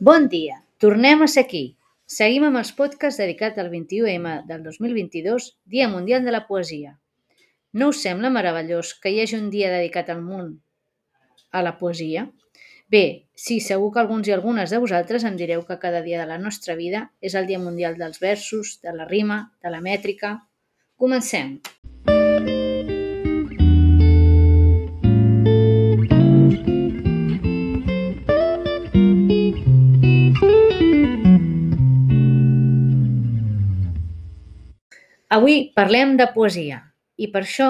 Bon dia, tornem a ser aquí. Seguim amb els podcasts dedicats al 21M del 2022, Dia Mundial de la Poesia. No us sembla meravellós que hi hagi un dia dedicat al món a la poesia? Bé, sí, segur que alguns i algunes de vosaltres em direu que cada dia de la nostra vida és el Dia Mundial dels Versos, de la rima, de la mètrica... Comencem! Avui parlem de poesia i per això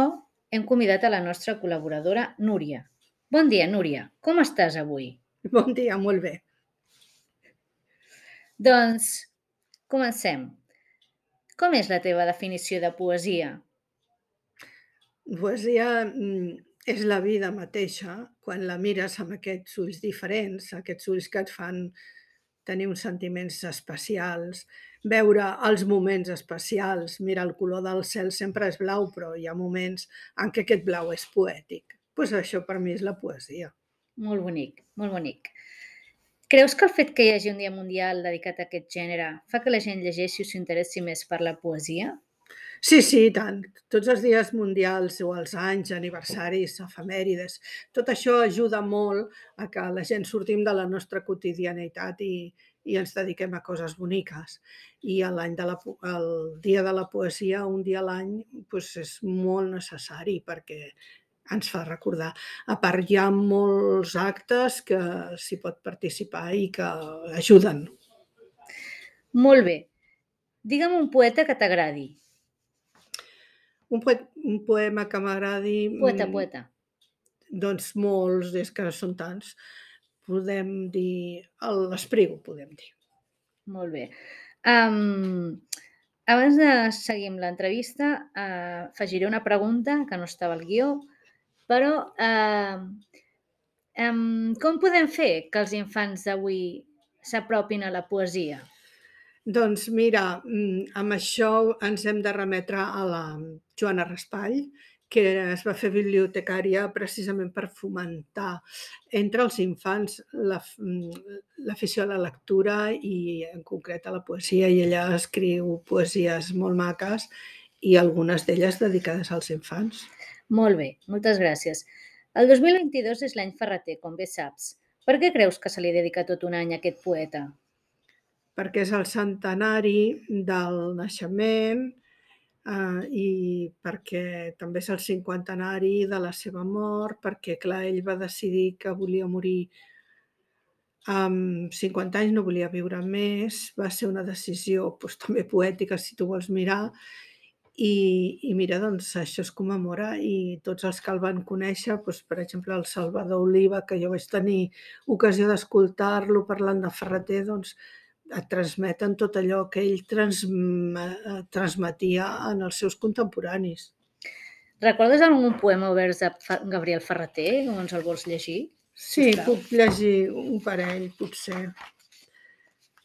hem convidat a la nostra col·laboradora Núria. Bon dia, Núria. Com estàs avui? Bon dia, molt bé. Doncs comencem. Com és la teva definició de poesia? Poesia mm, és la vida mateixa quan la mires amb aquests ulls diferents, aquests ulls que et fan tenir uns sentiments especials, veure els moments especials. Mira, el color del cel sempre és blau, però hi ha moments en què aquest blau és poètic. Doncs pues això per mi és la poesia. Molt bonic, molt bonic. Creus que el fet que hi hagi un dia mundial dedicat a aquest gènere fa que la gent llegeixi o s'interessi més per la poesia? Sí, sí, i tant. Tots els dies mundials o els anys, aniversaris, efemèrides, tot això ajuda molt a que la gent sortim de la nostra quotidianitat i, i ens dediquem a coses boniques. I l'any de la, el dia de la poesia, un dia a l'any, doncs és molt necessari perquè ens fa recordar. A part, hi ha molts actes que s'hi pot participar i que ajuden. Molt bé. Digue'm un poeta que t'agradi. Un, poet, un poema que m'agradi... Poeta, poeta. Doncs molts, és que són tants. Podem dir... L'Espriu, podem dir. Molt bé. Um, abans de seguir amb l'entrevista, uh, afegiré una pregunta que no estava al guió, però uh, um, com podem fer que els infants d'avui s'apropin a la poesia? Doncs mira, mm, amb això ens hem de remetre a la Joana Raspall, que es va fer bibliotecària precisament per fomentar entre els infants mm, l'afició a la lectura i en concret a la poesia. I ella escriu poesies molt maques i algunes d'elles dedicades als infants. Molt bé, moltes gràcies. El 2022 és l'any Ferreter, com bé saps. Per què creus que se li dedica tot un any a aquest poeta? Perquè és el centenari del naixement eh, i perquè també és el cinquantenari de la seva mort, perquè, clar, ell va decidir que volia morir amb 50 anys, no volia viure més, va ser una decisió doncs, també poètica, si tu vols mirar, i, i mira, doncs això es commemora i tots els que el van conèixer, doncs, per exemple, el Salvador Oliva, que jo vaig tenir ocasió d'escoltar-lo parlant de Ferreter, doncs et transmeten tot allò que ell transma, transmetia en els seus contemporanis. Recordes algun poema obert de Gabriel Ferreter? Com ens el vols llegir? Sí, Sisplau. puc llegir un parell, potser.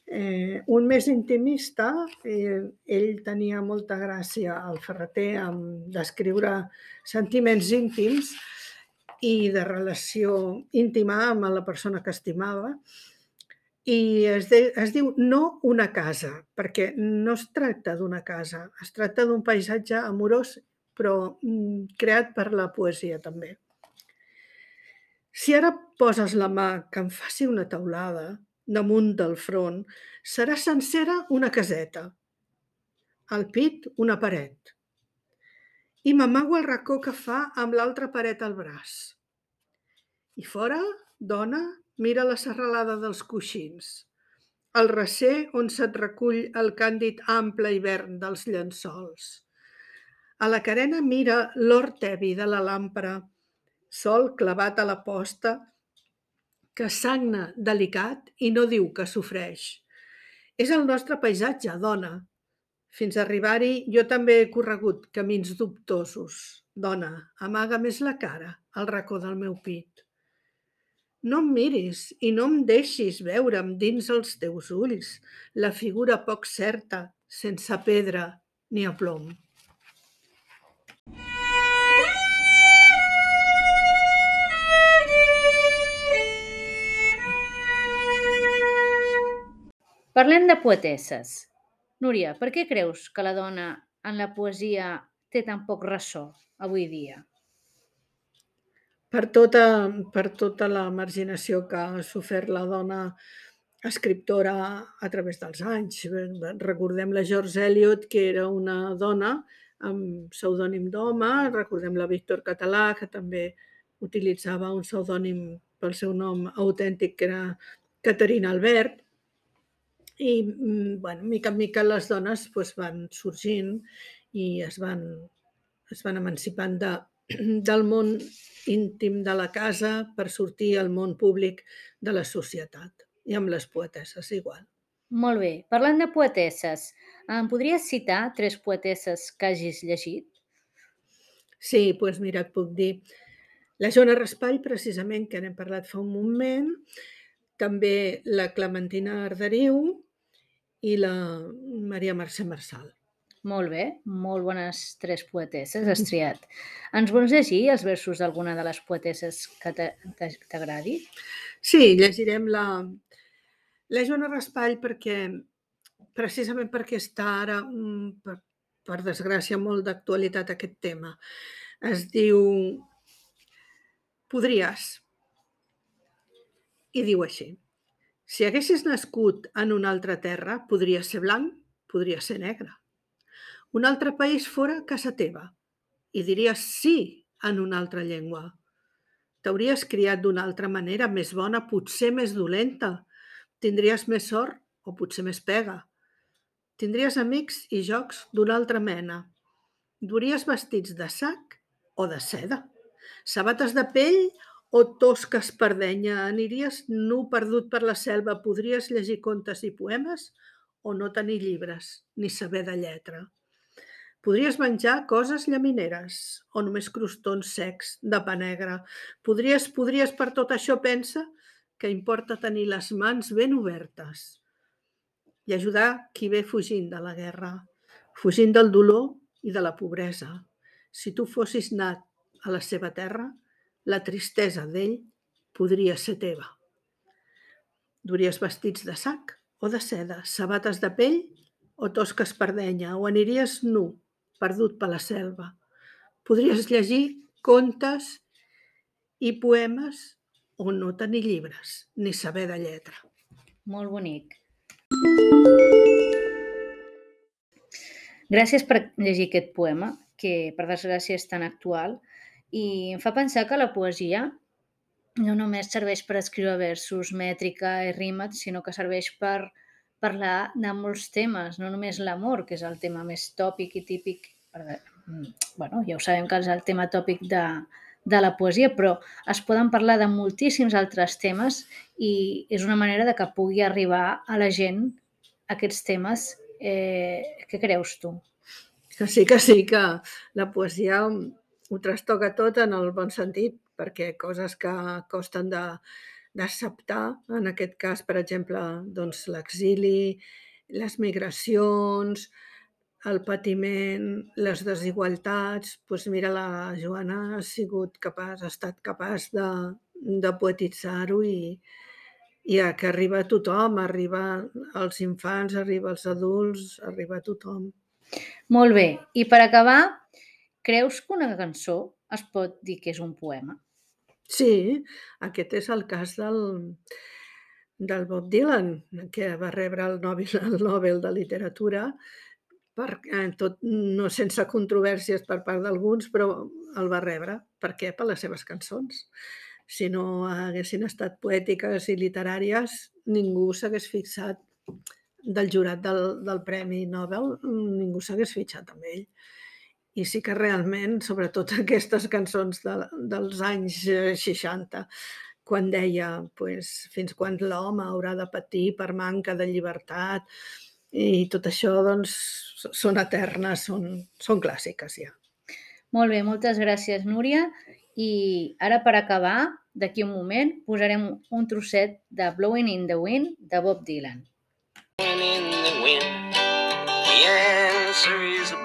Eh, un més intimista, eh, ell tenia molta gràcia, al Ferreter, amb d'escriure sentiments íntims i de relació íntima amb la persona que estimava, i es, de, es diu No una casa, perquè no es tracta d'una casa, es tracta d'un paisatge amorós, però mm, creat per la poesia també. Si ara poses la mà que em faci una taulada damunt del front, serà sencera una caseta, al pit una paret, i m'amago el racó que fa amb l'altra paret al braç. I fora, dona, Mira la serralada dels coixins, el recer on se't recull el càndid ample hivern dels llençols. A la carena mira l'or tevi de la làmpara, sol clavat a la posta, que sagna delicat i no diu que sofreix. És el nostre paisatge, dona. Fins a arribar-hi jo també he corregut camins dubtosos. Dona, amaga més la cara al racó del meu pit. No em miris i no em deixis veure'm dins els teus ulls la figura poc certa, sense pedra ni aplom. Parlem de poetesses. Núria, per què creus que la dona en la poesia té tan poc ressò avui dia? Per tota, per tota la marginació que ha sofert la dona escriptora a través dels anys. Recordem la George Eliot, que era una dona amb pseudònim d'home, recordem la Víctor Català, que també utilitzava un pseudònim pel seu nom autèntic, que era Caterina Albert, i, bueno, mica en mica les dones pues, van sorgint i es van, es van emancipant de, del món íntim de la casa per sortir al món públic de la societat. I amb les poetesses igual. Molt bé. Parlant de poetesses, em podries citar tres poetesses que hagis llegit? Sí, doncs mira, et puc dir la Joana Raspall, precisament, que n'hem parlat fa un moment, també la Clementina Arderiu i la Maria Mercè Marçal. Molt bé, molt bones tres poetesses has triat. Ens vols llegir els versos d'alguna de les poetesses que t'agradi? Sí, llegirem la, la Joana Raspall perquè, precisament perquè està ara, mm, per, per desgràcia, molt d'actualitat aquest tema. Es diu Podries. I diu així. Si haguessis nascut en una altra terra, podria ser blanc, podria ser negre. Un altre país fora casa teva i diries sí en una altra llengua. T'hauries criat d'una altra manera, més bona, potser més dolenta, Tindries més sort o potser més pega. Tindries amics i jocs d'una altra mena. Duries vestits de sac o de seda. Sabates de pell o tosques per denya. Aniries nu perdut per la selva. Podries llegir contes i poemes o no tenir llibres, ni saber de lletra. Podries menjar coses llamineres o només crostons secs de pa negre. Podries, podries per tot això, pensa, que importa tenir les mans ben obertes i ajudar qui ve fugint de la guerra, fugint del dolor i de la pobresa. Si tu fossis nat a la seva terra, la tristesa d'ell podria ser teva. Duries vestits de sac o de seda, sabates de pell o tosques per denya, o aniries nu, perdut per la selva. Podries llegir contes i poemes o no tenir llibres, ni saber de lletra. Molt bonic. Gràcies per llegir aquest poema, que per desgràcia és tan actual, i em fa pensar que la poesia no només serveix per escriure versos, mètrica i rima, sinó que serveix per parlar de molts temes, no només l'amor, que és el tema més tòpic i típic, mm, bueno, ja ho sabem que és el tema tòpic de, de la poesia, però es poden parlar de moltíssims altres temes i és una manera de que pugui arribar a la gent aquests temes. Eh, què creus tu? Que sí, que sí, que la poesia ho trastoca tot en el bon sentit, perquè coses que costen de, d'acceptar, en aquest cas, per exemple, doncs, l'exili, les migracions, el patiment, les desigualtats, doncs mira, la Joana ha sigut capaç, ha estat capaç de, de poetitzar-ho i, i a que arriba a tothom, arriba als infants, arriba als adults, arriba a tothom. Molt bé. I per acabar, creus que una cançó es pot dir que és un poema? Sí, aquest és el cas del, del Bob Dylan, que va rebre el Nobel, el Nobel de Literatura per, eh, tot, no sense controvèrsies per part d'alguns, però el va rebre. Per què? Per les seves cançons. Si no haguessin estat poètiques i literàries, ningú s'hagués fixat del jurat del, del Premi Nobel, ningú s'hagués fixat amb ell. I sí que realment, sobretot aquestes cançons de, dels anys 60, quan deia pues, fins quan l'home haurà de patir per manca de llibertat, i tot això doncs, són eternes, són, són clàssiques ja. Molt bé, moltes gràcies, Núria. I ara, per acabar, d'aquí un moment, posarem un trosset de Blowing in the Wind de Bob Dylan. Blowing in the wind, the answer is blowing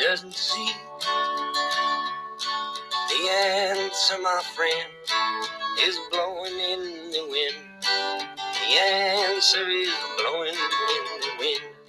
doesn't see? The answer, my friend, is blowing in the wind. The answer is blowing in the wind.